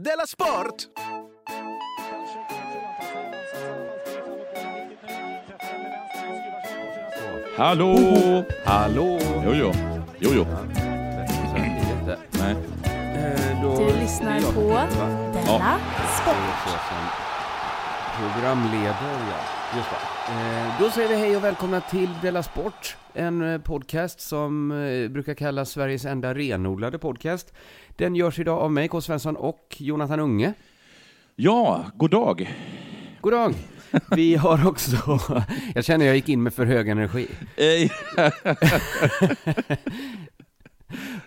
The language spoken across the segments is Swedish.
Della Sport! Hallå! Hallå! Jo, jo. Jo, jo. Nej. Du lyssnar det är jag på? Della Sport. Programledare, ja. Just det. Eh, då säger vi hej och välkomna till Della Sport. En eh, podcast som eh, brukar kallas Sveriges enda renodlade podcast. Den görs idag av mig, K. Svensson, och Jonathan Unge. Ja, god dag. God dag! Vi har också... Jag känner jag gick in med för hög energi.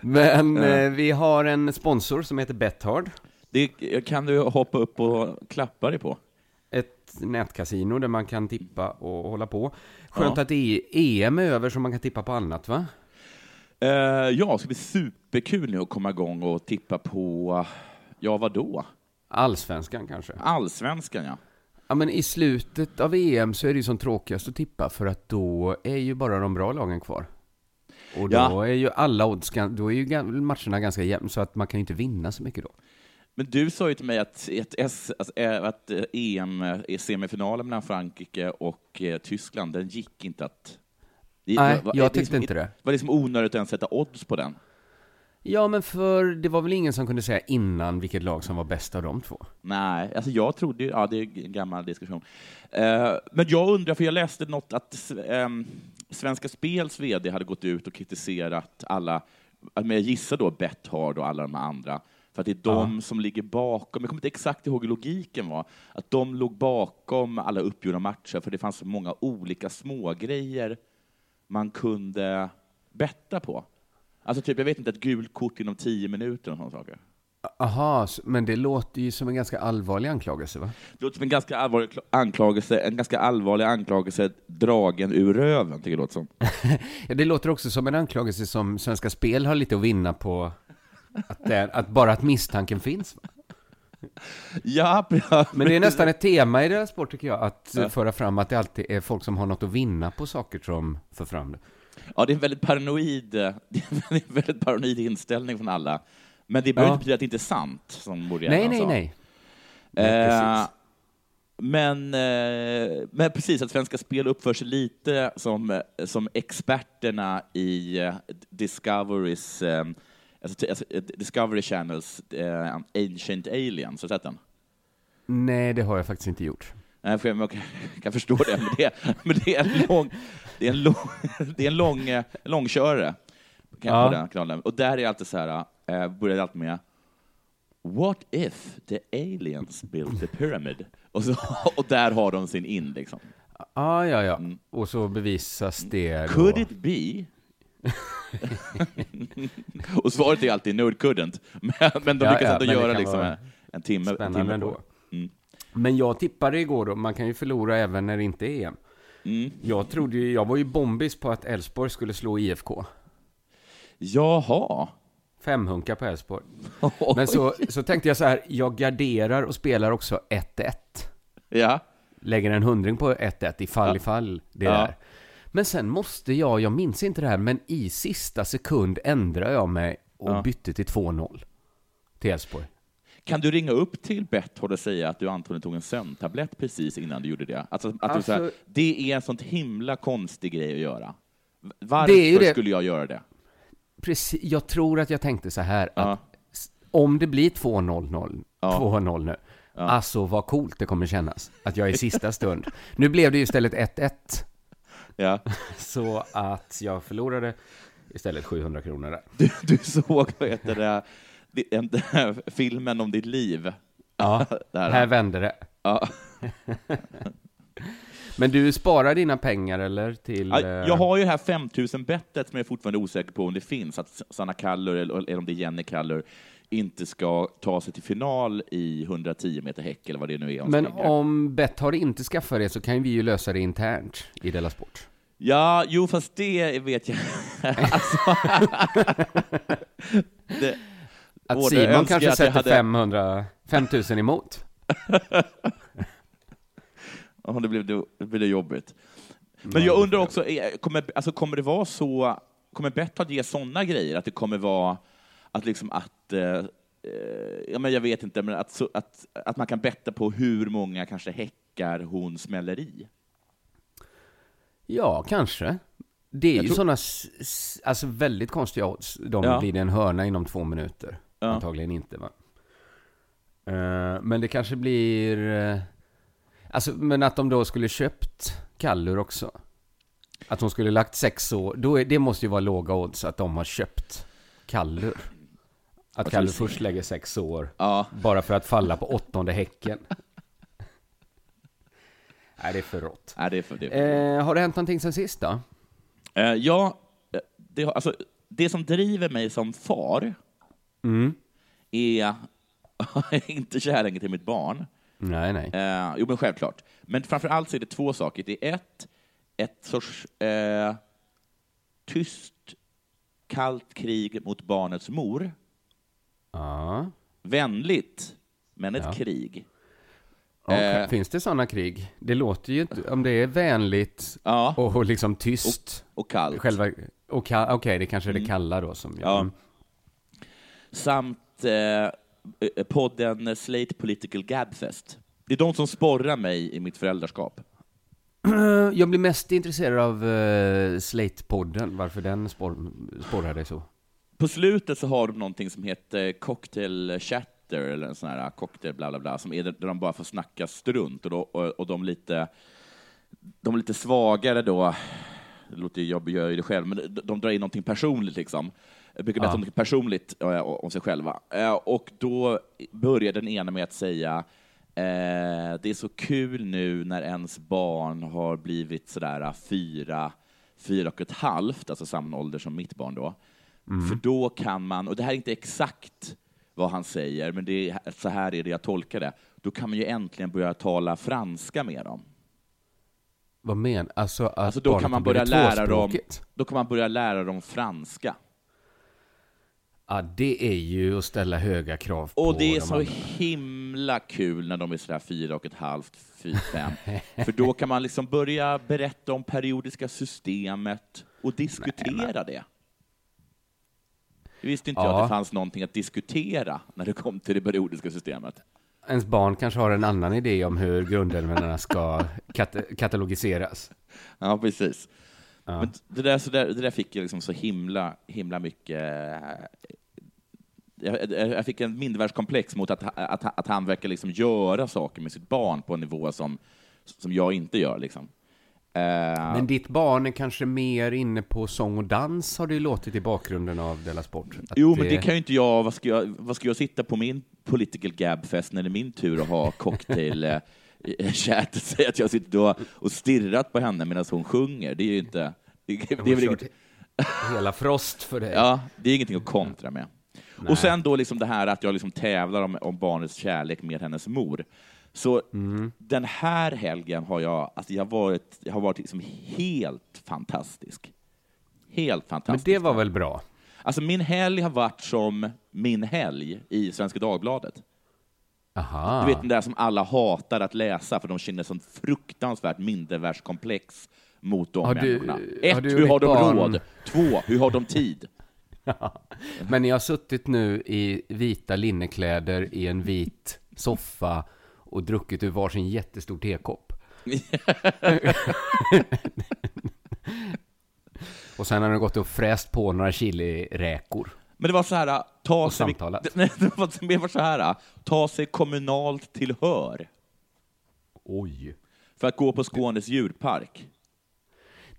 Men vi har en sponsor som heter Bethard. Det kan du hoppa upp och klappa dig på. Ett nätkasino där man kan tippa och hålla på. Skönt Ja. att EM är över så man kan tippa på annat, va? Eh, ja, det ska bli superkul nu att komma igång och tippa på, ja vadå? Allsvenskan kanske? Allsvenskan, ja. Ja, men i slutet av EM så är det ju som tråkigast att tippa för att då är ju bara de bra lagen kvar. Och då Ja. är ju alla odds, då är ju matcherna ganska jämna så att man kan ju inte vinna så mycket då. Men du sa ju till mig att, S, alltså, eh, att eh, EM, eh, semifinalen mellan Frankrike och eh, Tyskland, den gick inte att... Det, Nej, var- jag det är tyckte inte det. var liksom onödigt att ens sätta odds på den. Ja, men för det var väl ingen som kunde säga innan vilket lag som var bäst av de två? Nej, alltså jag trodde ju, ja det är en gammal diskussion. Eh, men jag undrar, för jag läste något att ehm, Svenska Spels VD hade gått ut och kritiserat alla, men jag gissar då Bethard och alla de andra, för att det är de som ligger bakom, jag kommer inte exakt ihåg hur logiken var, att de låg bakom alla uppgjorda matcher, för det fanns så många olika smågrejer man kunde betta på. Alltså typ, jag vet inte, ett gult kort inom tio minuter och sådana saker. Aha, men det låter ju som en ganska allvarlig anklagelse, va? Det låter som en ganska allvarlig kla- anklagelse, en ganska allvarlig anklagelse dragen ur röven, tycker jag det låter som. Ja, det låter också som en anklagelse som Svenska Spel har lite att vinna på. Att, det, att bara att misstanken finns. Va? Ja, ja, Men det är nästan ett tema i deras sport tycker jag, att eh, föra fram att det alltid är folk som har något att vinna på saker som för fram det. ja, det är en väldigt paranoid, det är en väldigt, väldigt paranoid inställning från alla. Men det behöver Ja. inte betyda att det inte är sant, som Boriana Nej, nej, nej. Nej, Eh, men, eh, men precis, att Svenska Spel uppför sig lite som, eh, som experterna i eh, Discoverys, eh, alltså, alltså, eh, Discovery Channels eh, Ancient Aliens, har du sett den? Nej, det har jag faktiskt inte gjort. Nej, för jag kan, förstå det, men det, men det är en lång, det är en lång, det är en lång, eh, långkörare kan Ja. på den kanalen. Och där är alltid så här, eh, börjar det alltid med What if the aliens built the pyramid? Och, så, och där har de sin in liksom. Ah, ja, ja. Och så bevisas det då. Could it be? och svaret är alltid no it couldn't. Men, men de Ja, lyckas ja, ändå göra liksom en, en timme, en Spännande timme ändå. Mm. Men jag tippade igår då, man kan ju förlora även när det inte är EM. Mm. Jag trodde ju, jag var ju bombis på att Elfsborg skulle slå IFK. Jaha. Femhunka på Elfsborg. Men så, så tänkte jag så här, jag garderar och spelar också 1-1. Ja. Lägger en hundring på 1-1 ifall ifall det Ja. är. Men sen måste jag, jag minns inte det här, men i sista sekund ändrade jag mig och Ja. bytte till 2-0. Till Elfsborg. Kan du ringa upp till Betthard och säga att du antagligen tog en sömntablett precis innan du gjorde det? Alltså, att du så här, Alltså- det är en sånt himla konstig grej att göra. Varför skulle jag göra det? Precis, jag tror att jag tänkte så här, Ja. att om det blir 2-0, Ja. 2-0 nu, alltså vad coolt det kommer kännas att jag är i sista stund. Nu blev det ju istället 1-1, Ja. så att jag förlorade istället 700 kronor där. Du, du såg, vad heter det, det- en- den här filmen om ditt liv? Ja, Där. här vände det. Ja. Men du sparar dina pengar eller till... Ja, eh, Jag har ju det här 5000-bettet som jag är fortfarande osäker på om det finns, att Sanna Kallur, eller, om det är Jenny Kallur, inte ska ta sig till final i 110 meter häck, eller vad det nu är hon Men springer. om Betthard inte skaffar det så kan vi ju lösa det internt i Della Sport. Ja, jo, fast det vet jag. alltså, det, Att Simon kanske sätter hade- 500, 5000 emot. ja, det blev det, blev jobbigt. Men jag undrar också, kommer, alltså, kommer det vara så, kommer Betthard ge sådana grejer, att det kommer vara att, liksom att, eh, ja, men jag vet inte, men att, att, att man kan betta på hur många kanske häckar hon smäller i. Ja, kanske. Det är Jag ju tror- sådana alltså väldigt konstiga odds. De Ja. blir det en hörna inom två minuter. Ja. Antagligen inte, va? Eh, men det kanske blir... eh, alltså, men att de då skulle köpt Kallur också. Att hon skulle lagt sex år. Då är, det måste ju vara låga odds att de har köpt Kallur. Att Kallur först lägger sex år. Ja, Bara för att falla på åttonde häcken. Nej, det är för rått. nej, det är för, det är för. Eh, har det hänt någonting sen sist då? Eh, ja, eh, det, alltså, det som driver mig som far Mm. är inte kärleken till mitt barn. Nej, nej. Eh, jo, men självklart. Men framför allt så är det två saker. Det är ett, ett sorts eh, tyst, kallt krig mot barnets mor. Ja. Vänligt, men ett Ja. krig. Eh. Finns det sådana krig? Det låter ju inte, om det är vänligt Ja, och liksom tyst. och kallt. Själva, och ka- okej, det kanske är det kalla då som... Mm. Ja. Samt eh, podden Slate Political Gabfest. Det är de som sporrar mig i mitt föräldraskap. Mm. Jag blir mest intresserad av uh, Slate-podden, varför den spår, sporrar dig så. På slutet så har de någonting som heter cocktail chatter, eller en sån här cocktail bla bla bla, som är där de bara får snacka strunt, och, då, och, och de lite de lite svagare då, det låter ju, jag gör ju det själv, men de, de drar in någonting personligt liksom. Jag brukar berätta Ja. något personligt om sig själva. Eh, Och då börjar den ena med att säga eh, det är så kul nu när ens barn har blivit sådär fyra, fyra och ett halvt, alltså samma ålder som mitt barn då. För då kan man, och det här är inte exakt vad han säger, men det är, så här är det jag tolkar det. Då kan man ju äntligen börja tala franska med dem. Vad men? Alltså att Alltså då kan man börja lära dem, då kan man börja lära dem franska. Ja, det är ju att ställa höga krav på Och det är de så andra. himla kul när de är sådär fyra och ett halvt, fyra, fem. För då kan man liksom börja berätta om periodiska systemet och diskutera det. Jag visste inte jag Ja. att det fanns någonting att diskutera när det kom till det periodiska systemet. Ens barn kanske har en annan idé om hur grundämnena ska kat- katalogiseras. Ja, precis. Ja. Men det, där, så där, det där fick jag liksom så himla, himla mycket... Jag, jag jag fick en mindervärdeskomplex mot att, att, att han verkar liksom göra saker med sitt barn på en nivå som, som jag inte gör. Liksom. Eh, Men ditt barn är kanske mer inne på sång och dans har det ju låtit i bakgrunden av Della Sport. Att jo, men det kan ju inte jag. Vad ska jag, vad ska jag sitta på min political gab-fest när det är min tur att ha cocktail eh, chat och säga att jag sitter och, och stirrat på henne medan hon sjunger? Det är ju inte... Det, det, De det är väl inget, hela Frost för dig. Ja, det är ingenting att kontra med. Nej. Och sen då liksom det här att jag liksom tävlar om, om barnets kärlek med hennes mor. Så Mm. den här helgen har jag, alltså jag har varit, jag har varit liksom helt fantastisk. Helt Men fantastisk. det var väl bra? Alltså min helg har varit som min helg i Svenska Dagbladet. Aha. Du vet den där som alla hatar att läsa för de känner sånt fruktansvärt mindervärdeskomplex mot de Har du- människorna. har Ett, du hur har de barn- råd? Två, hur har de tid? Men ni har suttit nu i vita linnekläder i en vit soffa och druckit ur varsin jättestor tekopp. och sen har ni gått och fräst på några chiliräkor. Men det var så här, ta Och sig, samtalat. det, nej, det var mer så här, ta sig kommunalt tillhör Oj. för att gå på Skånes djurpark.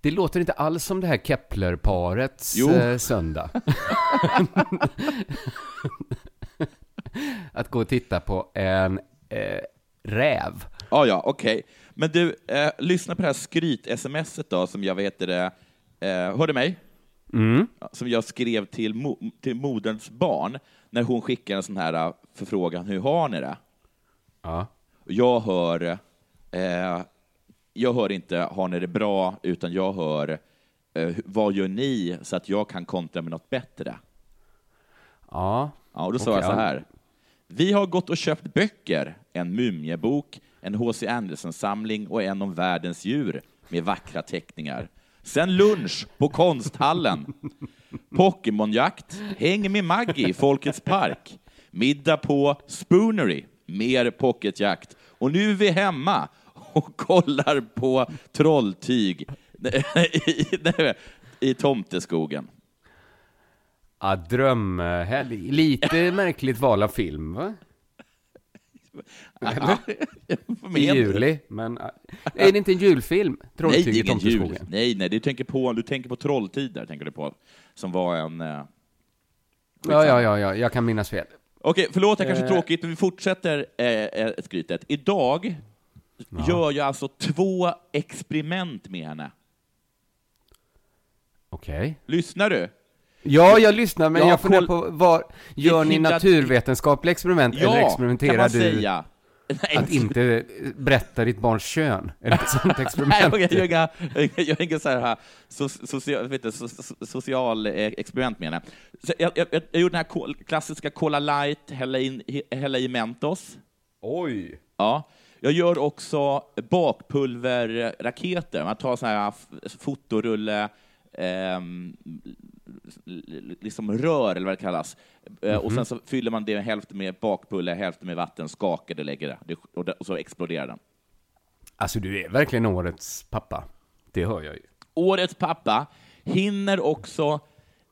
Det låter inte alls som det här Kepler-parets Jo. eh, söndag. att gå och titta på en eh, räv. Ja, ja, okej. Men du, eh, lyssna på det här skryt-smset då, som jag vet det, eh, hör du mig? Mm. Som jag skrev till, mo- till moderns barn när hon skickade en sån här eh, förfrågan, hur har ni det? Ja. Jag hör, eh, jag hör inte har ni det bra, utan jag hör eh, vad gör ni så att jag kan kontra med något bättre? Ja. Ja, och då sa jag så här. Vi har gått och köpt böcker, en Mumiebok, en H.C. Andersen-samling och en om världens djur med vackra teckningar. Sen lunch på konsthallen. Pokémonjakt, häng med Maggie i Folkets park. middag på Spoonery, mer pocketjakt. Och nu är vi hemma och kollar på trolltyg i, i tomteskogen. Ja, drömhelg. Lite märkligt val av film, va? Eller? I juli, men äh, är det inte en julfilm? Nej, det är ingen jul. Tomteskogen. Nej, nej, du tänker på, du tänker på Trolltider, tänker du på, som var en... Eh, Ja, ja, ja, ja, jag kan minnas fel. Okej, förlåt, det kanske är Eh. tråkigt, men vi fortsätter eh, eh, skrytet. Idag gör jag alltså två experiment med henne. Okej. Lyssnar du? Ja, jag lyssnar, men Ja, jag funderar på, var, gör ni naturvetenskapliga experiment, eller Ja, kan experimenterar du säga. Nej, att inte berätta ditt barns kön? Är det ett sånt Nej, experiment? jag gör inga, jag inga så här, so, social, vet du, so, so, social eh, experiment henne. Så jag, jag, jag gjorde den här klassiska Cola Light, hälla, in, hälla i Mentos. Oj! Ja. Jag gör också bakpulverraketer. Man tar sån här fotorulle, l- liksom rör eller vad det kallas. Eh, Och sen så fyller man det hälften med bakpulver, hälften med vatten, skakar det, lägger det. och, så exploderar den. Alltså, du är verkligen årets pappa. Det hör jag ju. Årets pappa hinner också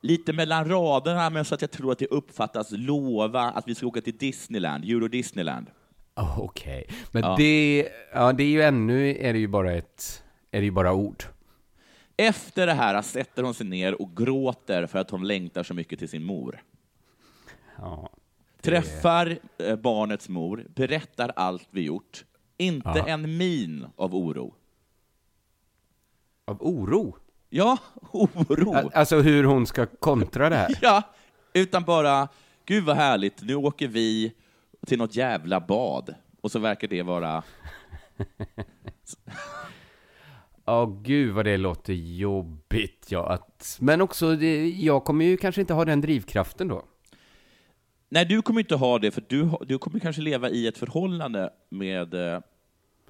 lite mellan raderna, men så att jag tror att det uppfattas lova att vi ska åka till Disneyland, Euro Disneyland. Oh, Okej, men Ja. det, ja, det är ju ännu, är det ju bara ett, är det ju bara ord. Efter det här sätter hon sig ner och gråter för att hon längtar så mycket till sin mor. Ja. Träffar eh, barnets mor, berättar allt vi gjort. Inte Ja. en min av oro. Av oro? Ja, oro. Alltså hur hon ska kontra det här. Ja, utan bara, gud vad härligt, nu åker vi till något jävla bad. Och så verkar det vara... Ja, gud vad det låter jobbigt. Ja, att, men också, det, jag kommer ju kanske inte ha den drivkraften då. Nej, du kommer inte ha det, för du, du kommer kanske leva i ett förhållande med, eh,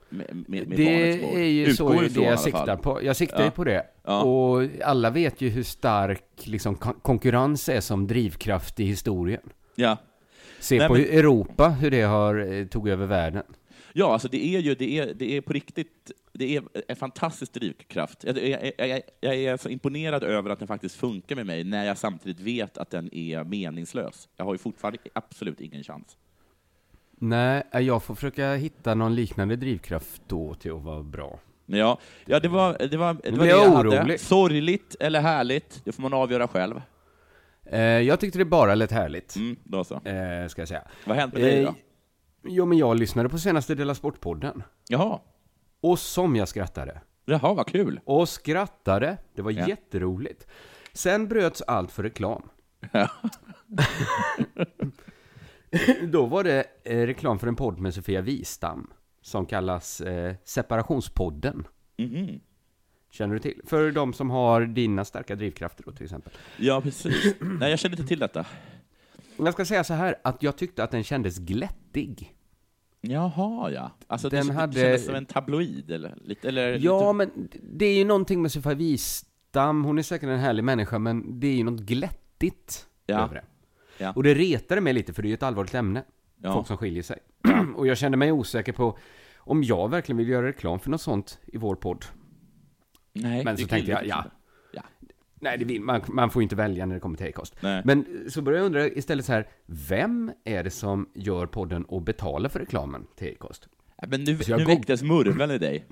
med, med, med. Det är ju Utgår så ifrån det jag siktar på. Jag siktar Ja. ju på det. Ja. Och alla vet ju hur stark liksom, kon- konkurrens är som drivkraft i historien. Ja. Se Nej, på men- Europa, hur det har eh, tog över världen. Ja, alltså det är ju det är, det är på riktigt det är en fantastisk drivkraft. Jag, jag, jag, jag är så imponerad över att den faktiskt funkar med mig när jag samtidigt vet att den är meningslös. Jag har ju fortfarande absolut ingen chans. Nej, eh, jag får försöka hitta någon liknande drivkraft då till att vara bra. Ja, ja det var det, var, det, var det jag jag hade. orolig. Sorgligt eller härligt, det får man avgöra själv. Eh, jag tyckte det bara lät härligt, Mm, då så. eh, ska jag säga. Vad hänt med dig då? Jo, men jag lyssnade på senaste Dela Sport-podden. Jaha, Och som jag skrattade. jaha vad kul. Och skrattade. Det var Ja. jätteroligt. Sen bröts allt för reklam. Ja. Då var det eh, reklam för en podd med Sofia Wistam. Som kallas eh, Separationspodden. Mhm. Känner du till? För de som har dina starka drivkrafter då till exempel. Ja, precis. Nej, jag kände inte till detta. Jag ska säga så här, att jag tyckte att den kändes glättig. Jaha, ja. Alltså, Den det, hade- det kändes som en tabloid, eller? Lite, eller Ja, lite... men det är ju någonting med Sofia Wistam. Hon är säkert en härlig människa, men det är ju något glättigt Ja. över det. Ja. Och det retade mig lite, för det är ju ett allvarligt ämne. Ja. Folk som skiljer sig. och jag kände mig osäker på om jag verkligen vill göra reklam för något sånt i vår podd. Nej, Men så tänkte jag, ja. Nej, det vill, man, man får inte välja när det kommer till Acast. Men så började jag undra istället så här, vem är det som gör podden och betalar för reklamen till Acast? Ja, Men nu, Så jag nu väcktes murveln i dig.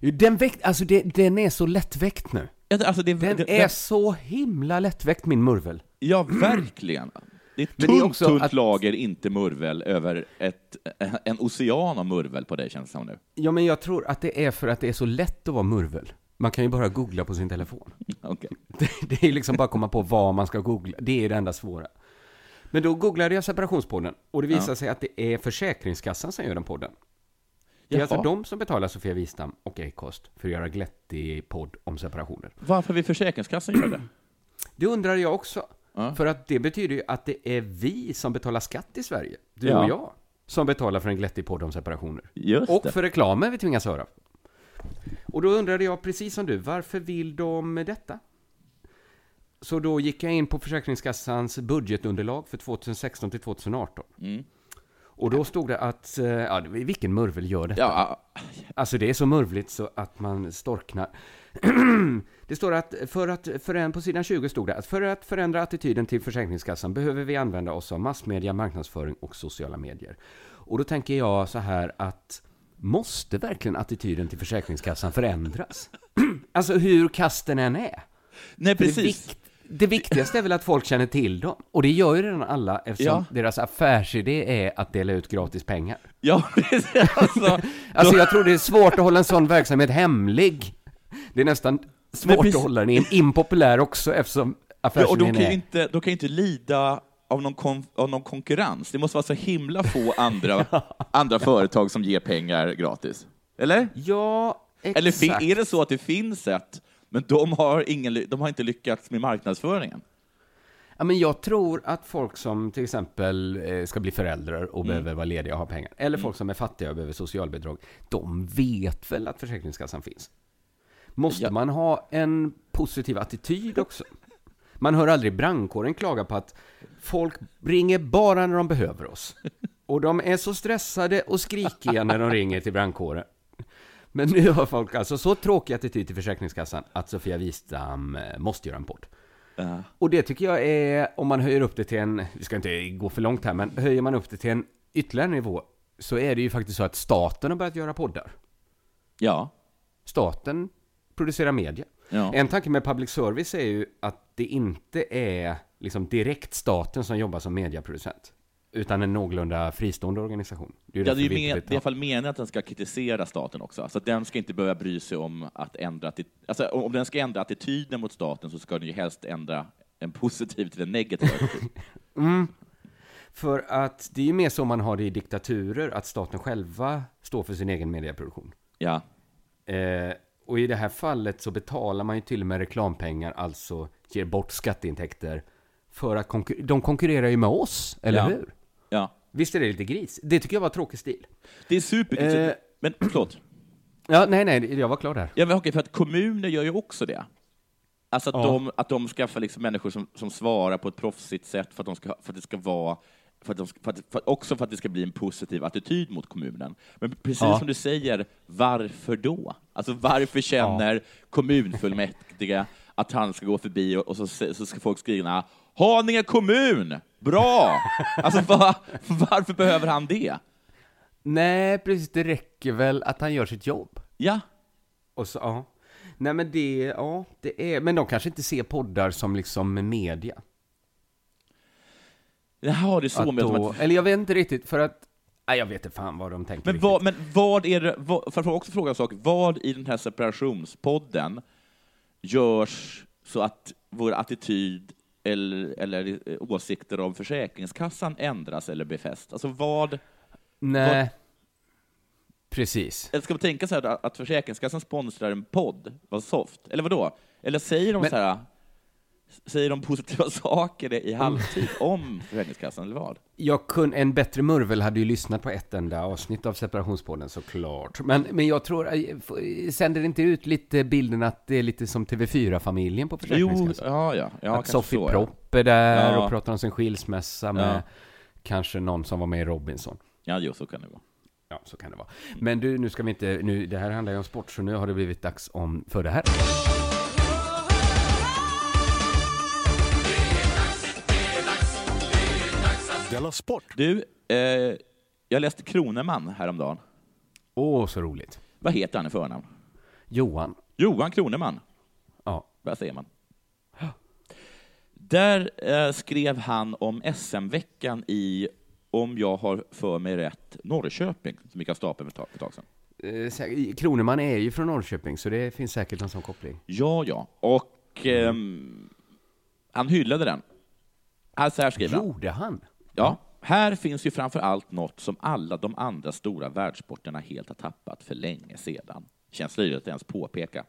Den, väckt, alltså det, den är så lättväckt nu. Ja, Alltså det, Den det, är så himla lättväckt, min murvel. Ja, verkligen. Det är ett det tunt, också tunt att- lager inte murvel över ett, en ocean av murvel på dig, känns det som nu. Ja, men jag tror att det är för att det är så lätt att vara murvel. Man kan ju bara googla på sin telefon. Okej. Det, det är liksom bara att komma på vad man ska googla. Det är det enda svåra. Men då googlade jag separationspodden och det visade Ja. sig att det är Försäkringskassan som gör den podden. Det är Jaha. alltså de som betalar Sofia Wistam och Acast för att göra glättig podd om separationer. Varför vill Försäkringskassan göra det? Det undrar jag också. Ja. För att det betyder ju att det är vi som betalar skatt i Sverige, du Ja. och jag, som betalar för en glättig podd om separationer. Just Och det. för reklamen vi tvingas höra. Och då undrade jag, precis som du, varför vill de detta? Så då gick jag in på Försäkringskassans budgetunderlag för 2016 till 2018. Mm. Och då stod det att, eh, ja, vilken murvel gör detta? Ja, Alltså det är så murvligt så att man storknar. det står att, för att förändra, på sidan 20 stod det att för att förändra attityden till Försäkringskassan behöver vi använda oss av massmedia, marknadsföring och sociala medier. Och då tänker jag så här att måste verkligen attityden till Försäkringskassan förändras? alltså hur kasten än är. nej Det, precis. vikt, det viktigaste är väl att folk känner till dem. Och det gör ju redan alla eftersom Ja. deras affärsidé är att dela ut gratis pengar. Ja, precis. Alltså, Alltså jag tror det är svårt att hålla en sån verksamhet hemlig. Det är nästan svårt att hålla den impopulär också eftersom ja, och de affärsidén kan är... inte, de kan ju inte lida av någon, kon, av någon konkurrens. Det måste vara så himla få andra, andra företag som ger pengar gratis. Eller? Ja, exakt. Eller är det så att det finns ett, men de har, ingen, de har inte lyckats med marknadsföringen? Ja, men jag tror att folk som till exempel eh, ska bli föräldrar och Mm. behöver vara lediga och ha pengar, eller folk som är fattiga och behöver socialbidrag, de vet väl att Försäkringskassan finns. Måste Ja. man ha en positiv attityd också? Man hör aldrig brandkåren klaga på att folk ringer bara när de behöver oss. Och de är så stressade och skrikiga när de ringer till brandkåren. Men nu har folk alltså så tråkig attityd till Försäkringskassan att Sofia Wistam eh, måste göra en podd. Och det tycker jag är, om man höjer upp det till en, vi ska inte gå för långt här, men höjer man upp det till en ytterligare nivå så är det ju faktiskt så att staten har börjat göra poddar. Ja. Staten producerar media. Ja. En tanke med public service är ju att det inte är liksom direkt staten som jobbar som mediaproducent. Utan en någorlunda fristående organisation. Det är Ja, det är, vill det är i alla fall meningen att den ska kritisera staten också. Så att den ska inte behöva bry sig om att ändra... Alltså, om den ska ändra attityden mot staten så ska den ju helst ändra en positiv till en negativ. Mm. För att det är ju mer så man har det i diktaturer, att staten själva står för sin egen mediaproduktion. Ja. Eh, och i det här fallet så betalar man ju till och med reklampengar, alltså ger bort skatteintäkter. För att konkur- de konkurrerar ju med oss, eller Ja. hur? ja. Visst är det lite gris? Det tycker jag var tråkig stil. Det är super... Eh. Men förlåt. Ja, nej, nej, jag var klar där. Ja, men okej, för att kommuner gör ju också det. Alltså att, Ja. de, att de skaffar liksom människor som, som svarar på ett proffsigt sätt för att, de ska, för att det ska vara för att de, för att, för, också för att det ska bli en positiv attityd mot kommunen. Men precis Ja. som du säger, varför då? Alltså varför känner kommunfullmäktige att han ska gå förbi och, och så, så ska folk skriva Haninge kommun! Bra! Alltså va, varför behöver han det? Nej, precis, det räcker väl att han gör sitt jobb. Ja, Och så, ja. Nej, men det, ja, det är, men de kanske inte ser poddar som liksom media. Jaha, det är så med då, eller jag vet inte riktigt, för att, nej, jag vet inte fan vad de tänker Men vad, men vad är det, vad, för att också fråga en sak, vad i den här separationspodden görs så att vår attityd eller, eller eh, åsikter om Försäkringskassan ändras eller befästs? Alltså vad, Nej. Precis. eller ska man tänka så här att- att Försäkringskassan sponsrar en podd, vad soft, eller vad då? Eller säger de Men- så här, säger de positiva saker i halvtid om Försäkringskassan, eller vad? Jag kun, en bättre murvel hade ju lyssnat på ett enda avsnitt av separationspodden såklart. Men, men jag tror, eh, f- sänder det inte ut lite bilden att det är lite som TV4-familjen på Jo, Försäkringskassan? ja, ja. ja att Sofie så. Propp är där Ja. och pratar om sin skilsmässa med Ja. kanske någon som var med i Robinson. Ja, jo, så kan det vara. Ja, så kan det vara. Men du, nu ska vi inte, nu, det här handlar ju om sport, så nu har det blivit dags om, för det här. Della Sport! Du, eh, jag läste Kroneman häromdagen. Åh, så roligt. Vad heter han i förnamn? Johan. Johan Kroneman. Ja. Vad säger man? Där eh, skrev han om SM-veckan i, om jag har för mig rätt, Norrköping, som gick av stapeln för ett tag- sedan. Eh, Kroneman är ju från Norrköping, så det finns säkert en sån koppling. Ja, ja. Och ehm, han hyllade den. Här, så här skriver han. Gjorde han? Ja, här finns ju framför allt något som alla de andra stora världssporterna helt har tappat för länge sedan. Känns löjligt att ens påpeka.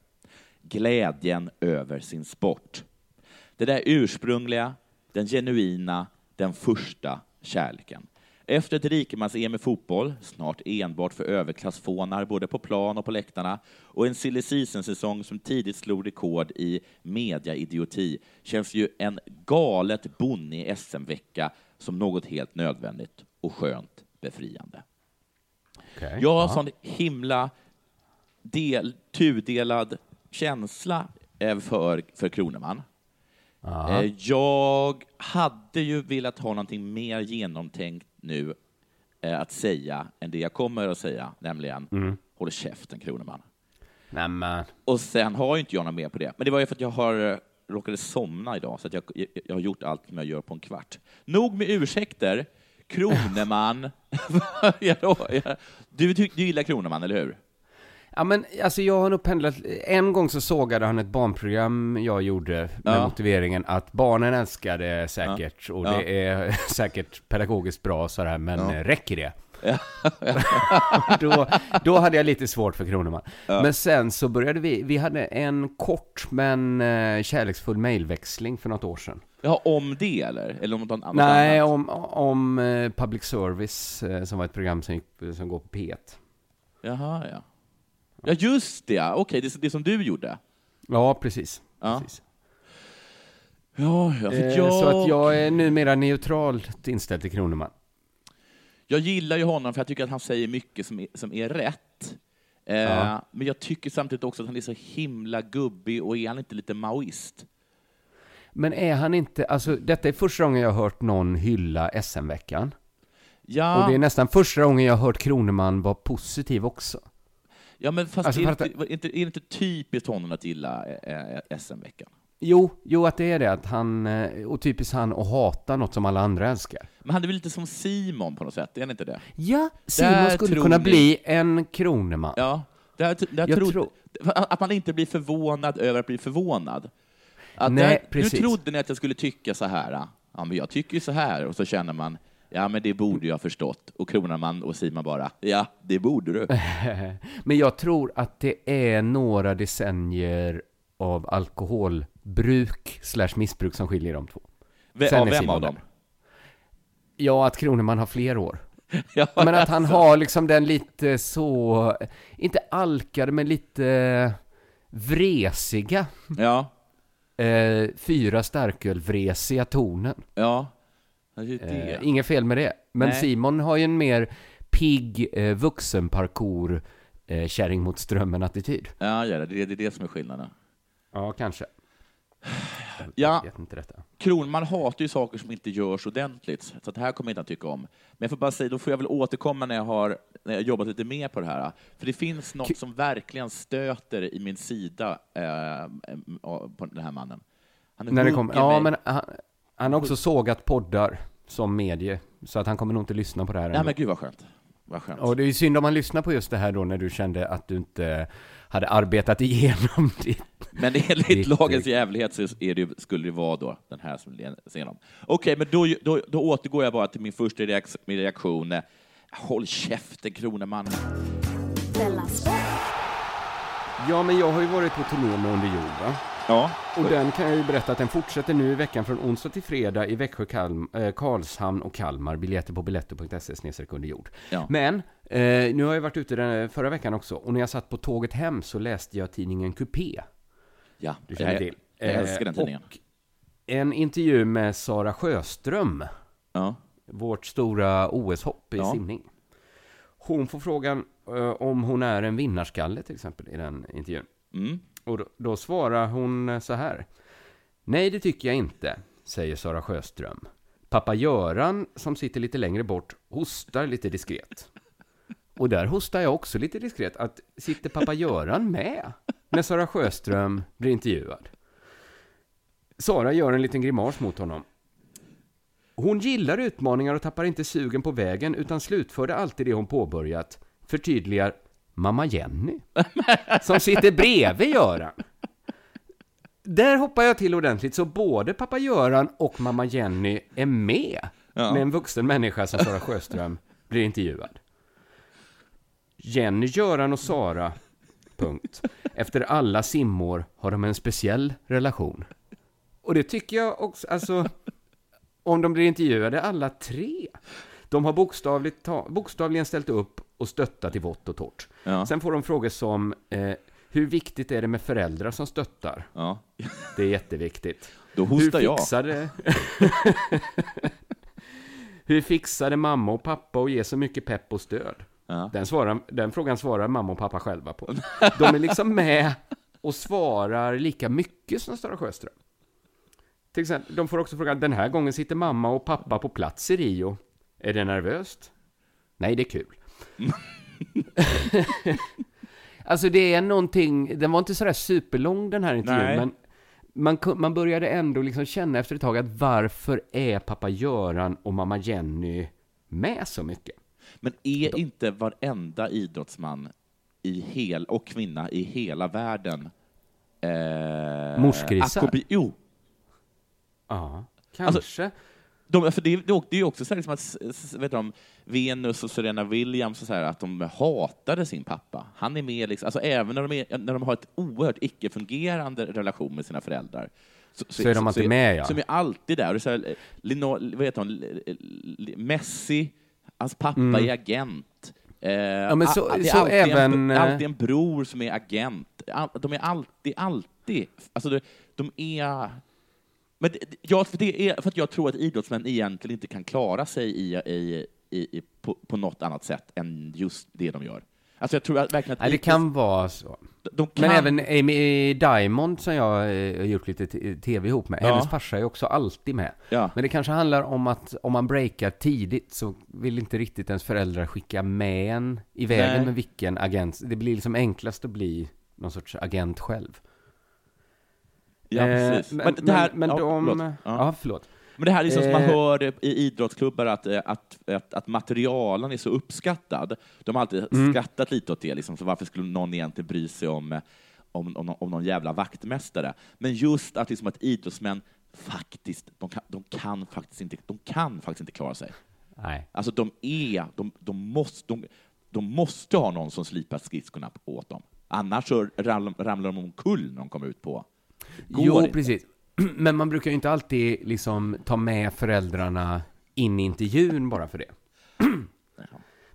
Glädjen över sin sport. Det där ursprungliga, den genuina, den första kärleken. Efter ett rikemans-EM i fotboll, snart enbart för överklassfånar både på plan och på läktarna, och en silly season-säsong som tidigt slog rekord i mediaidioti, känns ju en galet bonnig SM-vecka som något helt nödvändigt och skönt befriande. Okej. Jag har Ja. sån himla del, tudelad känsla eh, för, för Kroneman. Ja. Eh, Jag hade ju velat ha någonting mer genomtänkt nu eh, att säga än det jag kommer att säga, nämligen Mm. håll käften Kroneman. Nämen. Och sen har ju inte jag något mer på det, men det var ju för att jag har eh, råkade somna idag, så att jag, jag, jag har gjort allt som jag gör på en kvart. Nog med ursäkter. Kroneman. Du, ty- du gillar Kroneman, eller hur? Ja men alltså jag har nog pendlat, en gång så sågade han ett barnprogram jag gjorde med Ja. motiveringen att barnen älskar det säkert och Ja. det är säkert pedagogiskt bra sådär men Ja. räcker det? då, då hade jag lite svårt för Kroneman. Men sen så började vi, vi hade en kort men eh, kärleksfull mejlväxling för något år sedan. Ja, om det eller? Eller om något annat? Nej, om, om eh, public service eh, som var ett program som, gick, som går på P1. Jaha, ja. Ja, just det. Okej, det, det som du gjorde. Ja, precis. Ja, precis. ja, ja för Eh, jag, Så att jag är numera neutralt inställd till Kroneman. jag gillar ju honom för jag tycker att han säger mycket som är, som är rätt. Eh, Ja. Men jag tycker samtidigt också att han är så himla gubbig och är han inte lite maoist? Men är han inte, alltså detta är första gången jag har hört någon hylla SM-veckan. Ja, Och det är nästan första gången jag har hört Kroneman vara positiv också. Ja men fast Alltså, är, inte, är, inte, är det inte typiskt honom att gilla eh, eh, SM-veckan? Jo, jo att det är det, att han, eh, och typiskt han att hata något som alla andra älskar. Men han är väl lite som Simon på något sätt, är han inte det? Ja, Simon Där skulle kunna ni- bli en Kroneman. Ja, där, där Jag trodde, tror- Att man inte blir förvånad över att bli förvånad. Att Nej, där, nu precis. trodde ni att jag skulle tycka så här. Ja, men jag tycker ju så här. Och så känner man, ja, men det borde jag förstått. Och Kronaman och Simon bara, ja, det borde du. Men jag tror att det är några decennier av alkoholbruk slash missbruk som skiljer de två. Ve- Sen av vem Simon av dem? Ja, att Kroneman har fler år. Ja, Men att han har liksom den lite så, inte alkade, men lite vresiga, ja, eh, fyra starköl-vresiga tonen. ja. Ja, det är det. Eh, inget fel med det. Men Nej. Simon har ju en mer pigg eh, vuxenparkour, eh, kärring mot strömmen-attityd. Ja, ja, det är det, är det som är skillnaden. Ja, kanske. Ja. Kronman hatar ju saker som inte görs ordentligt, så det här kommer inte han tycka om. Men jag får bara säga, då får jag väl återkomma när jag har när jag jobbat lite mer på det här. För det finns något K- som verkligen stöter i min sida eh, på den här mannen. Han När det kommer, ja, mig. men han, han har också sågat poddar som medie, så att han kommer nog inte lyssna på det här Nej, ändå. men gud vad skönt. Vad skönt. Och det är ju synd om man lyssnar på just det här då när du kände att du inte hade arbetat igenom ditt... Men enligt Ditt- lagens jävlighet så är det, skulle det vara då den här som läser igenom. Okej, men då, då, då återgår jag bara till min första min reaktion. Håll käften, Kroneman. Ja, men jag har ju varit på turné med Under jord, va? Ja. Och den kan jag ju berätta att den fortsätter nu i veckan från onsdag till fredag i Växjö, Kalm, eh, Karlshamn och Kalmar. Biljetter på biletto.se snedstreck under jord. Ja. Men, eh, nu har jag varit ute den förra veckan också och när jag satt på tåget hem så läste jag tidningen Coupé. ja. Du känner jag, till. Jag Eh, älskar den tidningen. Och en intervju med Sara Sjöström, Ja. vårt stora OS-hopp i Ja. simning. Hon får frågan eh, om hon är en vinnarskalle till exempel i den intervjun. Mm. Och då, då svarar hon så här. Nej, det tycker jag inte, säger Sara Sjöström. Pappa Göran, som sitter lite längre bort, hostar lite diskret. Och där hostar jag också lite diskret. Att sitter pappa Göran med när Sara Sjöström blir intervjuad? Sara gör en liten grimas mot honom. Hon gillar utmaningar och tappar inte sugen på vägen utan slutförde alltid det hon påbörjat. Förtydligar mamma Jenny, som sitter bredvid Göran. Där hoppar jag till ordentligt, så både pappa Göran och mamma Jenny är med Ja. med en vuxen människa som Sara Sjöström blir intervjuad. Jenny, Göran och Sara, punkt. Efter alla simmor har de en speciell relation. Och det tycker jag också, alltså, om de blir intervjuade alla tre. De har bokstavligt ta, bokstavligen ställt upp och stöttat i vått och torrt. Ja. Sen får de frågor som eh, hur viktigt är det med föräldrar som stöttar? Ja. Det är jätteviktigt. Då hostar hur jag. fixade... hur fixade mamma och pappa att ge så mycket pepp och stöd? Ja. Den, svarar, den frågan svarar mamma och pappa själva på. De är liksom med och svarar lika mycket som Sara Sjöström. Till exempel, de får också frågan, den här gången sitter mamma och pappa på plats i Rio. Är det nervöst? Nej, det är kul. alltså det är någonting, den var inte sådär superlång den här intervjun, Nej. men man, man började ändå liksom känna efter ett tag att varför är pappa Göran och mamma Jenny med så mycket? Men är inte varenda idrottsman i hel, och kvinna i hela världen eh, Morsgrisar? akobi- Jo, Ja, Alltså, kanske. De, för det, det är ju också så här, liksom att vet de, Venus och Serena Williams och så här, att de hatade sin pappa. Han är med, liksom, alltså, även när de, är, när de har ett oerhört icke-fungerande relation med sina föräldrar. Så är de alltid med, ja. Som är alltid där. Och så här, Lino, vad heter hon? Messi, hans pappa är agent. Eh, Mm. men så- det är så alltid även, En, eh, alltid en bror som är agent. De är alltid, alltid... Alltså, de, de är... Men det, ja, för, det är, för att jag tror att idrottsmän egentligen inte kan klara sig i, i, i, på, på något annat sätt än just det de gör. Alltså jag tror att verkligen att Nej, det kan vara så. kan, Men även Amy Diamond som jag eh, har gjort lite tv ihop med, Ja. hennes farsa är också alltid med. Ja. Men det kanske handlar om att om man breakar tidigt så vill inte riktigt ens föräldrar skicka med en i vägen Nej. med vilken agent. Det blir liksom enklast att bli någon sorts agent själv. Ja, Eh, precis. Men, det här, men, men ja, de... förlåt. Ja. Ja. förlåt. Men det här är som man Eh. hör i idrottsklubbar att, eh, att, att, att materialen är så uppskattad. De har alltid Mm. skrattat lite åt det, liksom, så varför skulle någon egentligen bry sig om, eh, om, om, om någon jävla vaktmästare? Men just att, liksom, att idrottsmän faktiskt, de kan, de, kan faktiskt inte, de kan faktiskt inte klara sig. Nej. Alltså de är, de, de, måste, de, de måste ha någon som slipar skridskorna åt dem. Annars ramlar, ramlar de omkull när de kommer ut på. Går Jo, inte. precis. Men man brukar ju inte alltid liksom ta med föräldrarna in i intervjun bara för det.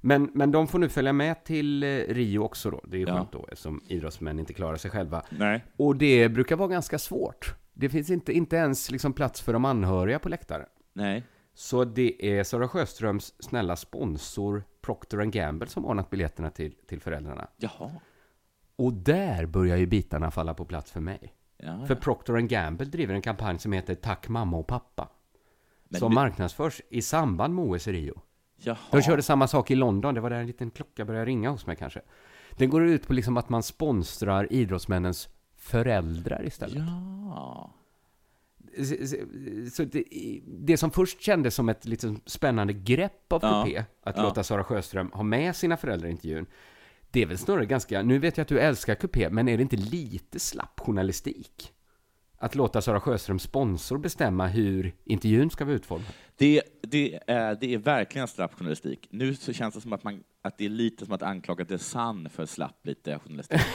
Men, men de får nu följa med till eh, Rio också då. Det är ju Ja. skönt då, eftersom idrottsmän inte klarar sig själva. Nej. Och det brukar vara ganska svårt. Det finns inte, inte ens liksom plats för de anhöriga på läktaren. Nej. Så det är Sara Sjöströms snälla sponsor Procter Gamble som ordnat biljetterna till, till föräldrarna. Jaha. Och där börjar ju bitarna falla på plats för mig. Ja, För Procter Gamble driver en kampanj som heter Tack mamma och pappa. Men som nu- marknadsförs i samband med OS i Rio. Jaha. De körde samma sak i London, det var där en liten klocka började ringa hos mig kanske. Den går ut på liksom att man sponsrar idrottsmännens föräldrar istället. Ja. Så det, det som först kändes som ett lite spännande grepp av Ja, Coupé, att ja. låta Sara Sjöström ha med sina föräldrar i intervjun, det är väl snarare ganska, nu vet jag att du älskar kupé, men är det inte lite slapp journalistik? Att låta Sara Sjöströms sponsor bestämma hur intervjun ska vara utformad. Det, det, är, det är verkligen slapp journalistik. Nu så känns det som att, man, att det är lite som att anklaga The Sun för slapp lite journalistik.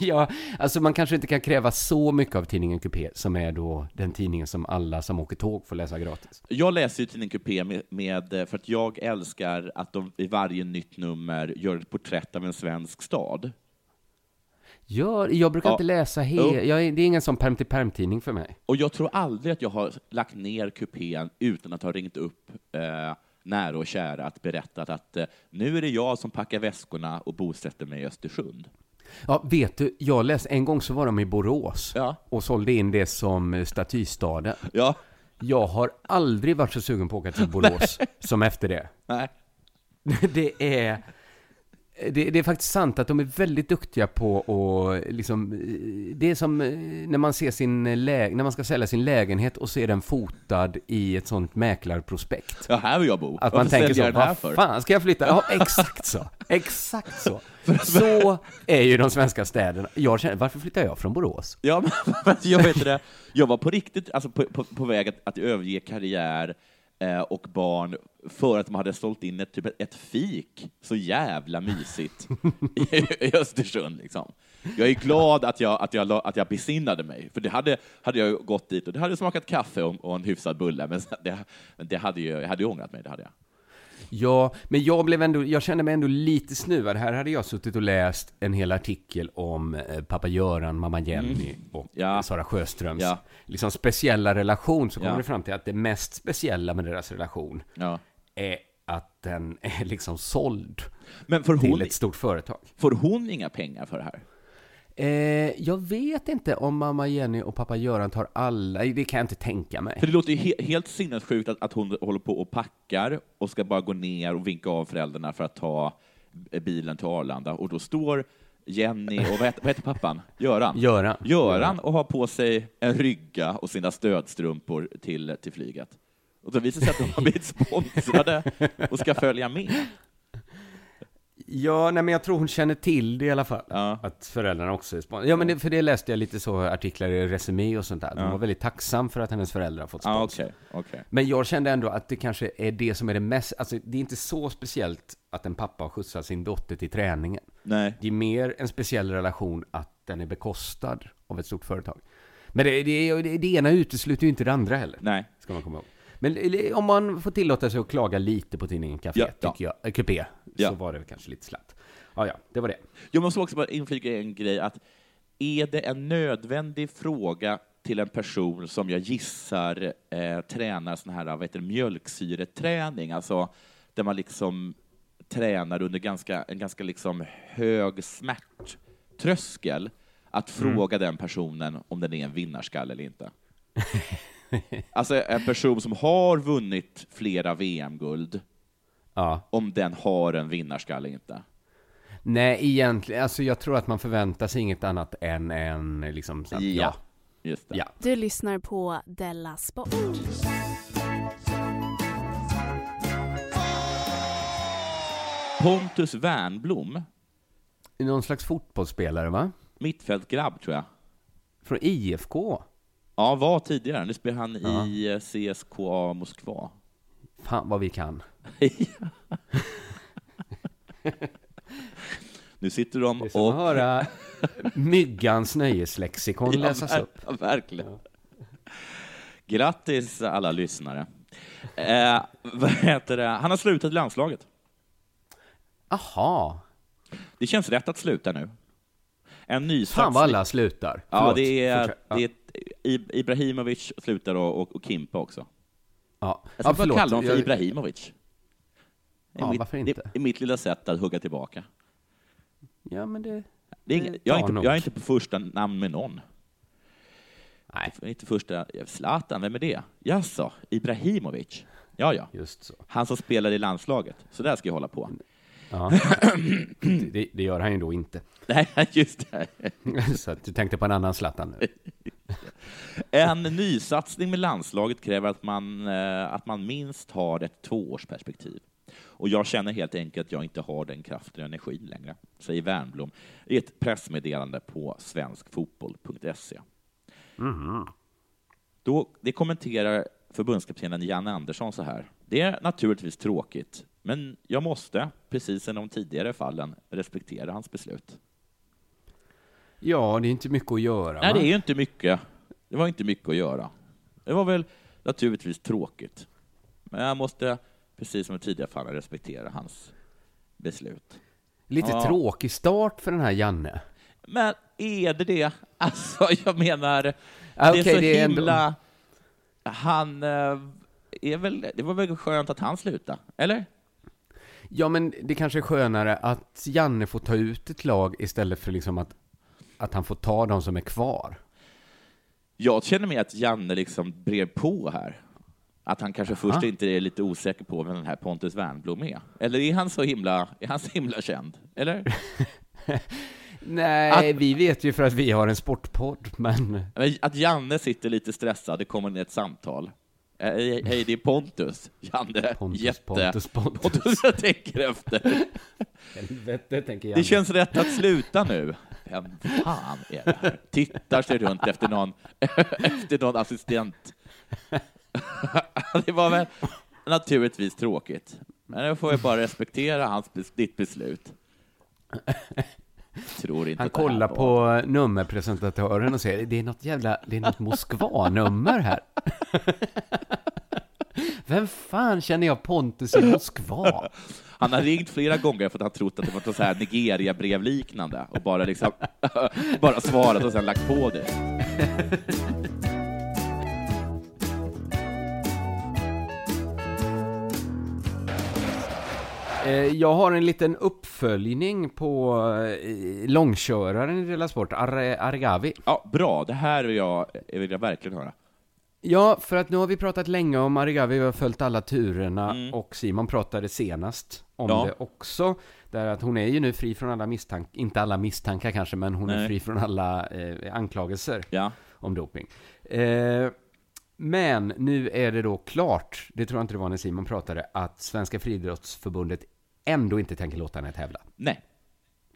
Ja, alltså man kanske inte kan kräva så mycket av tidningen Coupé, som är då den tidningen som alla som åker tåg får läsa gratis. Jag läser ju tidningen Coupé med, med, för att jag älskar att de i varje nytt nummer gör ett porträtt av en svensk stad. Ja, jag brukar Ja. inte läsa he- Jo. jag, är- det är ingen sån perm till perm-tidning för mig. Och jag tror aldrig att jag har lagt ner kupén utan att ha ringt upp eh, nära och kära att berättat att eh, nu är det jag som packar väskorna och bosätter mig i Östersund. Ja, vet du, jag läste, en gång så var de i Borås Ja. och sålde in det som eh, statystaden. Ja, Jag har aldrig varit så sugen på att åka till Borås som efter det. nej. Det är... Det, det är faktiskt sant att de är väldigt duktiga på att liksom, det är som eh, när man ser sin lä- när man ska sälja sin lägenhet och ser den fotad i ett sånt mäklarprospekt. Ja, här vill jag bo. Att man Varför tänker säljer så, vad för? fan ska jag flytta? Ja, exakt så. Exakt så. Så är ju de svenska städerna. Jag känner, varför flyttar jag från Borås? Ja, men jag vet det. Jag var på riktigt alltså på, på, på väg att, att överge karriär och barn för att de hade sålt in ett, typ ett, fik. Så jävla mysigt i, i Östersund. Liksom. Jag är glad att jag, att, jag, att jag besinnade mig, för det hade, hade jag gått dit och det hade smakat kaffe och, och en hyfsad bulle, men det, det hade ju, jag hade ju ångrat mig. Det hade jag. Ja, men jag blev ändå, jag kände mig ändå lite snuvad. Här hade jag suttit och läst en hel artikel om eh, pappa Göran, mamma Jenny och Mm. Ja. Sara Sjöströms Ja. liksom speciella relation. Så kommer Ja. det fram till att det mest speciella med deras relation är att den är liksom såld Men får till hon, ett stort företag. får hon inga pengar för det här? Eh, jag vet inte om mamma Jenny och pappa Göran tar alla, det kan jag inte tänka mig. För det låter ju he helt sinnessjukt att, att hon håller på och packar och ska bara gå ner och vinka av föräldrarna för att ta bilen till Arlanda. Och då står Jenny och vad heter, vad heter pappan? Göran? Göran. Göran och har på sig en rygga och sina stödstrumpor till, till flyget. Och då visar det sig att de har blivit sponsrade och ska följa med. Ja, nej men jag tror hon känner till det i alla fall. Ja. Att föräldrarna också är sponsrade. Ja, men det, för det läste jag lite så artiklar i Resumé och sånt där. De Ja. var väldigt tacksam för att hennes föräldrar har fått Ja, sponsor. okej. okej. Men jag kände ändå att det kanske är det som är det mest, alltså det är inte så speciellt att en pappa har skjutsat sin dotter till träningen. Nej. Det är mer en speciell relation att den är bekostad av ett stort företag. Men det, det, det, det ena utesluter ju inte det andra heller. Nej. Ska man komma ihåg. Men om man får tillåta sig att klaga lite på tidningen Café, Ja, ja. tycker jag, äh, Kupé, Ja. så var det kanske lite slatt. Ja, ja, det var det. Jag måste också bara inflika en grej, att är det en nödvändig fråga till en person som jag gissar eh, tränar sån här, vad heter det, mjölksyreträning, alltså där man liksom tränar under ganska, en ganska liksom hög smärttröskel, att fråga den personen om den är en vinnarskalle eller inte. alltså en person som har vunnit flera VM-guld, Ja. om den har en vinnarskalle inte. Nej, egentligen, alltså jag tror att man förväntar sig inget annat än en liksom, så att, ja. Just det. Ja. Du lyssnar på Della Sport. Pontus Wernblom, Någon slags fotbollsspelare, va? mittfältgrabb tror jag. Från IFK? Ja, var tidigare. Nu spelar han Ja. i eh, CSKA Moskva. Fan vad vi kan. nu sitter de Det är som och... att höra Myggans nöjeslexikon läsas ver- upp. Ja, verkligen. Grattis alla lyssnare. Eh, vad heter det? Han har slutat landslaget. Aha. Det känns rätt att sluta nu. En ny Fan vad alla slutar. Ja, Förlåt. det är. Ja. det är Ibrahimovic slutar och, och, och Kimpa också. Ja, ska ja kalla honom för Jag- Ibrahimovic. Det Ja, mitt, varför Det inte? är mitt lilla sätt att hugga tillbaka. Ja, men det... Det är Det inget, jag, är inte, nog. jag är inte på första namn med någon. Nej, Inte första... Zlatan, vem är det? Jaså, Ibrahimovic? Ja, ja. just så. Han som spelade i landslaget. Så där ska jag hålla på. Ja. det, det gör han ju då inte. Nej, just det. Så du tänkte på en annan Zlatan nu. En nysatsning med landslaget kräver att man, eh, att man minst har ett tvåårsperspektiv. Och jag känner helt enkelt att jag inte har den kraften och energin längre, säger Wernbloom i ett pressmeddelande på svenskfotboll.se. Då, det kommenterar förbundskaptenen Janne Andersson så här. Det är naturligtvis tråkigt, men jag måste, precis som de tidigare fallen, respektera hans beslut. Ja, det är inte mycket att göra. Nej, va? det är ju inte mycket. Det var inte mycket att göra. Det var väl naturligtvis tråkigt. Men jag måste, precis som i tidigare fall, respektera hans beslut. Lite Ja. tråkig start för den här Janne. Men är det det? Alltså, jag menar, Ah, det är så det är ändå- himla... Han eh, är väl... Det var väl skönt att han slutade, eller? Ja, men det kanske är skönare att Janne får ta ut ett lag istället för liksom att, att han får ta de som är kvar. Jag känner mig att Janne liksom brev på här. Att han kanske först inte är lite osäker på vem den här Pontus Wernbloom är. Eller är han så himla, är han så himla känd? Eller? Nej, vi vet ju för att vi har en sportpodd, men... Att Janne sitter lite stressad, det kommer in ett samtal. Eh, Hej, hej, det är Pontus. Janne, Pontus, jätte... Pontus, Pontus. Pontus, jag tänker efter. Helvete, tänker Janne. Det känns rätt att sluta nu. Vem fan är det här? Tittar sig runt efter någon, efter någon assistent. Det var väl naturligtvis tråkigt. Men då får jag bara respektera hans, ditt beslut. Han kollar på nummerpresentatören och säger det är något jävla, det är något Moskva-nummer här. Vem fan känner jag Pontus i Moskva? Han har ringt flera gånger för att han trott att det var något så här Nigeria-brev liknande och bara liksom bara svarat och sen lagt på det. Eh, Jag har en liten uppföljning på eh, långköraren i Della Sport, Ar- Argavi. Ja, bra. Det här vill jag, vill jag verkligen höra. Ja, för att nu har vi pratat länge om Arigavi, vi har följt alla turerna Mm. och Simon pratade senast om Ja. det också. Där att hon är ju nu fri från alla misstankar, inte alla misstankar kanske, men hon är Nej. fri från alla eh, anklagelser Ja. om doping. Eh, men nu är det då klart, det tror jag inte det var när Simon pratade, att Svenska Friidrottsförbundet ändå inte tänker låta henne tävla. Nej.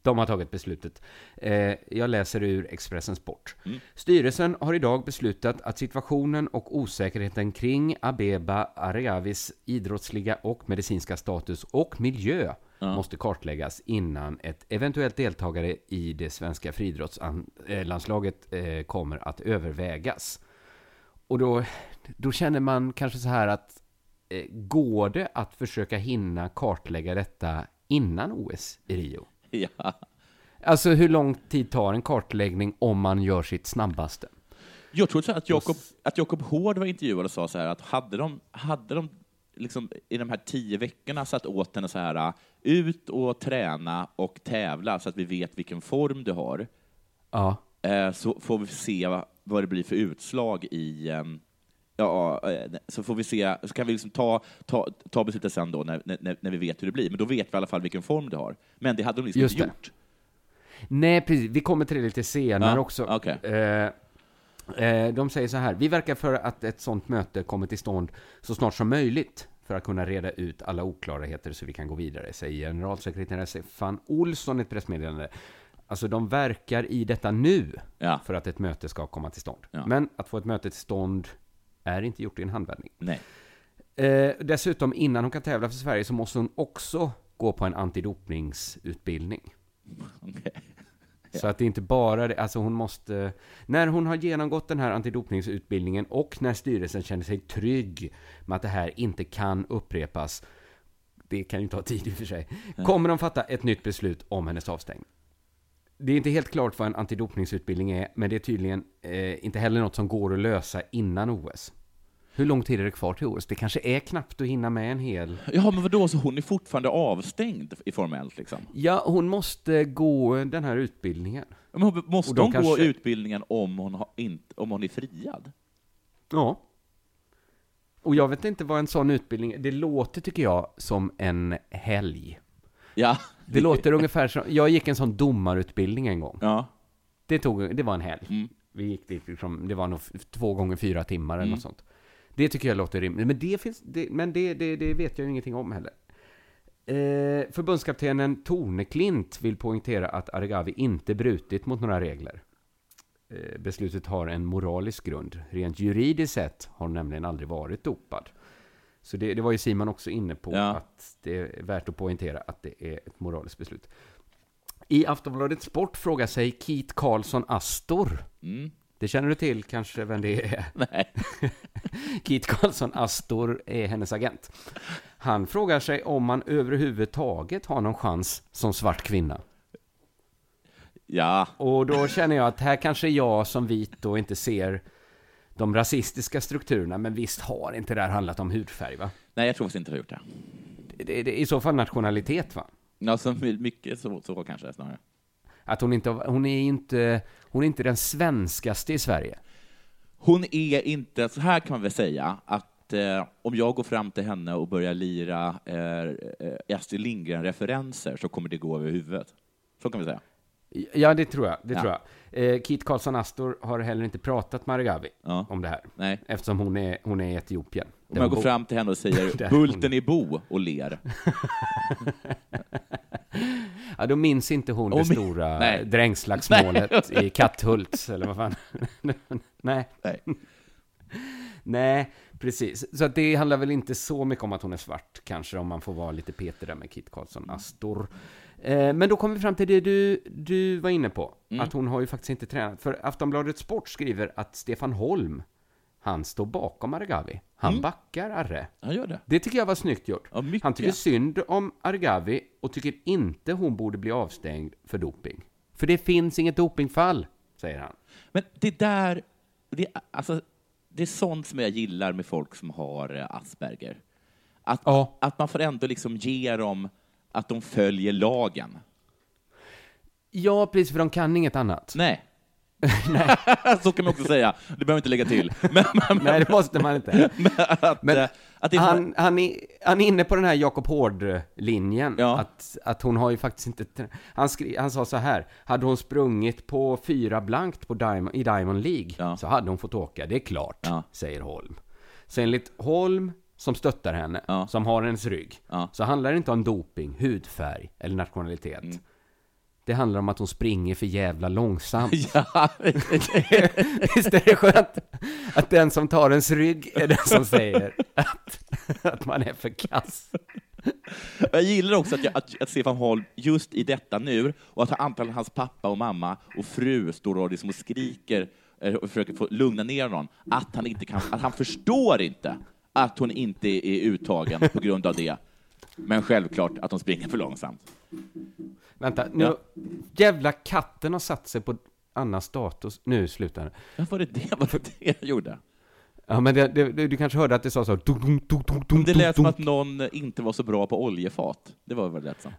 De har tagit beslutet. Eh, jag läser ur Expressen Sport. Mm. Styrelsen har idag beslutat att situationen och osäkerheten kring Abeba Aregavis idrottsliga och medicinska status och miljö Ja. måste kartläggas innan ett eventuellt deltagare i det svenska friidrottslandslaget eh, kommer att övervägas. Och då, då känner man kanske så här att eh, går det att försöka hinna kartlägga detta innan OS i Rio? Ja. Alltså hur lång tid tar en kartläggning om man gör sitt snabbaste? Jag tror att Jakob, att Jakob Hård var intervjuad och sa så här att hade de, hade de liksom i de här tio veckorna satt åt henne så här ut och träna och tävla så att vi vet vilken form du har, Ja. eh, så får vi se vad, vad det blir för utslag i ehm, Ja, eh, så får vi se, så kan vi liksom ta, ta, ta beslutet sen då när, när, när vi vet hur det blir. Men då vet vi i alla fall vilken form du har. Men det hade de liksom Just inte det. gjort. Nej, precis. Vi kommer till det lite senare Ja, också. okej. Eh, eh, de säger så här. Vi verkar för att ett sånt möte kommer till stånd så snart som möjligt för att kunna reda ut alla oklarheter så vi kan gå vidare, säger generalsekreterare Stefan Olsson i ett pressmeddelande. Alltså, de verkar i detta nu Ja, för att ett möte ska komma till stånd. Ja. Men att få ett möte till stånd är inte gjort i en handvändning. nej. Eh, dessutom, innan hon kan tävla för Sverige så måste hon också gå på en antidopningsutbildning. Okej. Så att det är inte bara det, alltså hon måste, när hon har genomgått den här antidopningsutbildningen och när styrelsen känner sig trygg med att det här inte kan upprepas, det kan ju ta tid i och för sig, kommer de fatta ett nytt beslut om hennes avstängning. Det är inte helt klart vad en antidopningsutbildning är, men det är tydligen eh, inte heller något som går att lösa innan OS. Hur lång tid är det kvar till OS? Det kanske är knappt att hinna med en hel... Ja, men vadå, så hon är fortfarande avstängd i formellt liksom? Ja, hon måste gå den här utbildningen. Men hon- måste hon gå kanske- utbildningen om hon, har inte, om hon är friad? Ja. Och jag vet inte vad en sån utbildning Det låter, tycker jag, som en helg. Ja. Det låter ungefär som... Jag gick en sån domarutbildning en gång. Ja. Det, tog, det var en helg. Mm. Vi gick dit liksom, det var nog två gånger fyra timmar eller Mm. något sånt. Det tycker jag låter rimligt. Men det, finns, det, men det, det, det vet jag ju ingenting om heller. Eh, förbundskaptenen Torneklint vill poängtera att Argavi inte brutit mot några regler. Eh, beslutet har en moralisk grund. Rent juridiskt sett har hon nämligen aldrig varit dopad. Så det, det var ju Simon också inne på, Ja. att det är värt att poängtera att det är ett moraliskt beslut. I Aftonbladet Sport frågar sig Keith Karlsson Astor, Mm. det känner du till kanske vem det är? Nej. Keith Karlsson Astor är hennes agent. Han frågar sig om man överhuvudtaget har någon chans som svart kvinna. Ja. Och då känner jag att här kanske jag som vit då inte ser de rasistiska strukturerna, men visst har inte det här handlat om hudfärg va? Nej, jag tror faktiskt inte jag har gjort det. Det, det, det är i så fall nationalitet va? Alltså, mycket så, så kanske snarare. Att hon inte, hon är inte, hon är inte den svenskaste i Sverige. Hon är inte, så här kan man väl säga, att eh, om jag går fram till henne och börjar lira eh, eh, Astrid Lindgren-referenser så kommer det gå över huvudet. Så kan vi säga. Ja, det tror jag. Det Ja. tror jag. Eh, Keith Karlsson Astor har heller inte pratat med Argavi Ja. om det här. Nej. Eftersom hon är, hon är i Etiopien. Om jag går fram till henne och säger ”Bulten i Bo” och ler. Ja, då minns inte hon Om- det stora Nej. drängslagsmålet i Katthult, eller vad fan. Nej. Nej. Nej, precis. Så det handlar väl inte så mycket om att hon är svart, kanske, om man får vara lite Peter där med Kit Karlsson Astor. Eh, men då kommer vi fram till det du, du var inne på, Mm. att hon har ju faktiskt inte tränat. För Aftonbladet Sport skriver att Stefan Holm han står bakom Argavi. Han Mm. backar Arre. Han gör det. Det tycker jag var snyggt gjort. Ja. Han tycker synd om Argavi och tycker inte hon borde bli avstängd för doping. För det finns inget dopingfall, säger han. Men det där, det, alltså, det är sånt som jag gillar med folk som har eh, Asperger. Att, Ja. att man får ändå liksom ge dem att de följer lagen. Ja, precis, för de kan inget annat. Nej. Så kan man också säga. Det behöver inte lägga till. Men, men, Nej, det måste man inte. att, Men eh, att det Han, han, är, han är inne på den här Jakob Hård-linjen. Ja. Att, att hon har ju faktiskt inte... Han, skri, han sa så här, hade hon sprungit på fyra blankt på Diamond, i Diamond League Ja. så hade hon fått åka, det är klart, Ja. säger Holm. Så enligt Holm, som stöttar henne, Ja. som har hennes rygg, Ja. så handlar det inte om doping, hudfärg eller nationalitet. Mm. Det handlar om att hon springer för jävla långsamt. Ja, Visst är det skönt att den som tar ens rygg är den som säger att, att man är för kass. Jag gillar också att, jag, att, att Stefan Holm, just i detta nu, och att antagligen hans pappa och mamma och fru står och, liksom och skriker eh, och försöker få lugna ner honom, att han inte kan, att han förstår inte att hon inte är uttagen på grund av det. Men självklart att de springer för långsamt. Vänta, nu... Ja. Jävla katten har satt sig på Annas dator. Nu slutar det. Ja, var det det, var det, det jag gjorde? Ja, men det, det, du kanske hörde att det sa så. Dunk, Det lät som att någon inte var så bra på oljefat. Det var det lät som.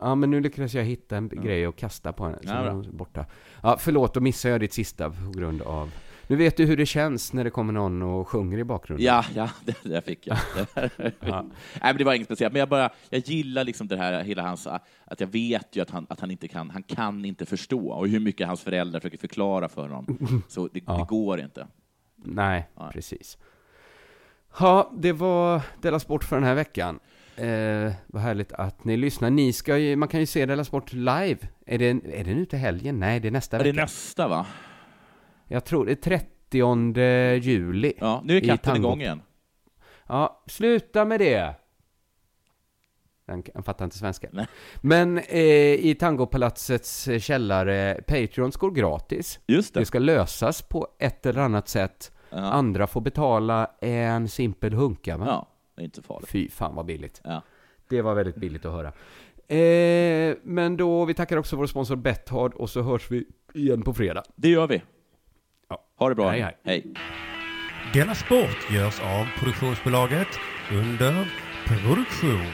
Ja, men nu lyckades jag hitta en grej att kasta på henne. Så Ja, hon borta. Ja, förlåt, då missade jag ditt sista på grund av... Nu vet du hur det känns när det kommer någon och sjunger i bakgrunden. Ja, ja, det där fick jag. Ja. Nej, men det var inget speciellt. Men jag bara, jag gillar liksom det här, hela hans, att jag vet ju att han, att han inte kan, han kan inte förstå, och hur mycket hans föräldrar försöker förklara för honom. Så det, Ja. det går inte. Nej, Nej. precis. Ja, det var Della Sport för den här veckan. Eh, vad härligt att ni lyssnar. Ni ska ju, man kan ju se Della Sport live. Är det, är det nu till helgen? Nej, det är nästa Är det vecka. nästa, va? Jag tror det är 30 juli. Ja, nu är katten igång igen. Ja, sluta med det! Den fattar inte svenska. Nej. Men eh, i Tangopalatsets eh, källare, Patreons går gratis. Just det. Det ska lösas på ett eller annat sätt. Ja, Andra får betala en simpel hunka, va? ja det är inte farligt. Fy fan vad billigt. Ja. Det var väldigt billigt att höra. Eh, men då, vi tackar också vår sponsor Bethard och så hörs vi igen på fredag. Det gör vi. Ha det bra. Hej, hej. hej. Denna sport görs av produktionsbolaget under produktion.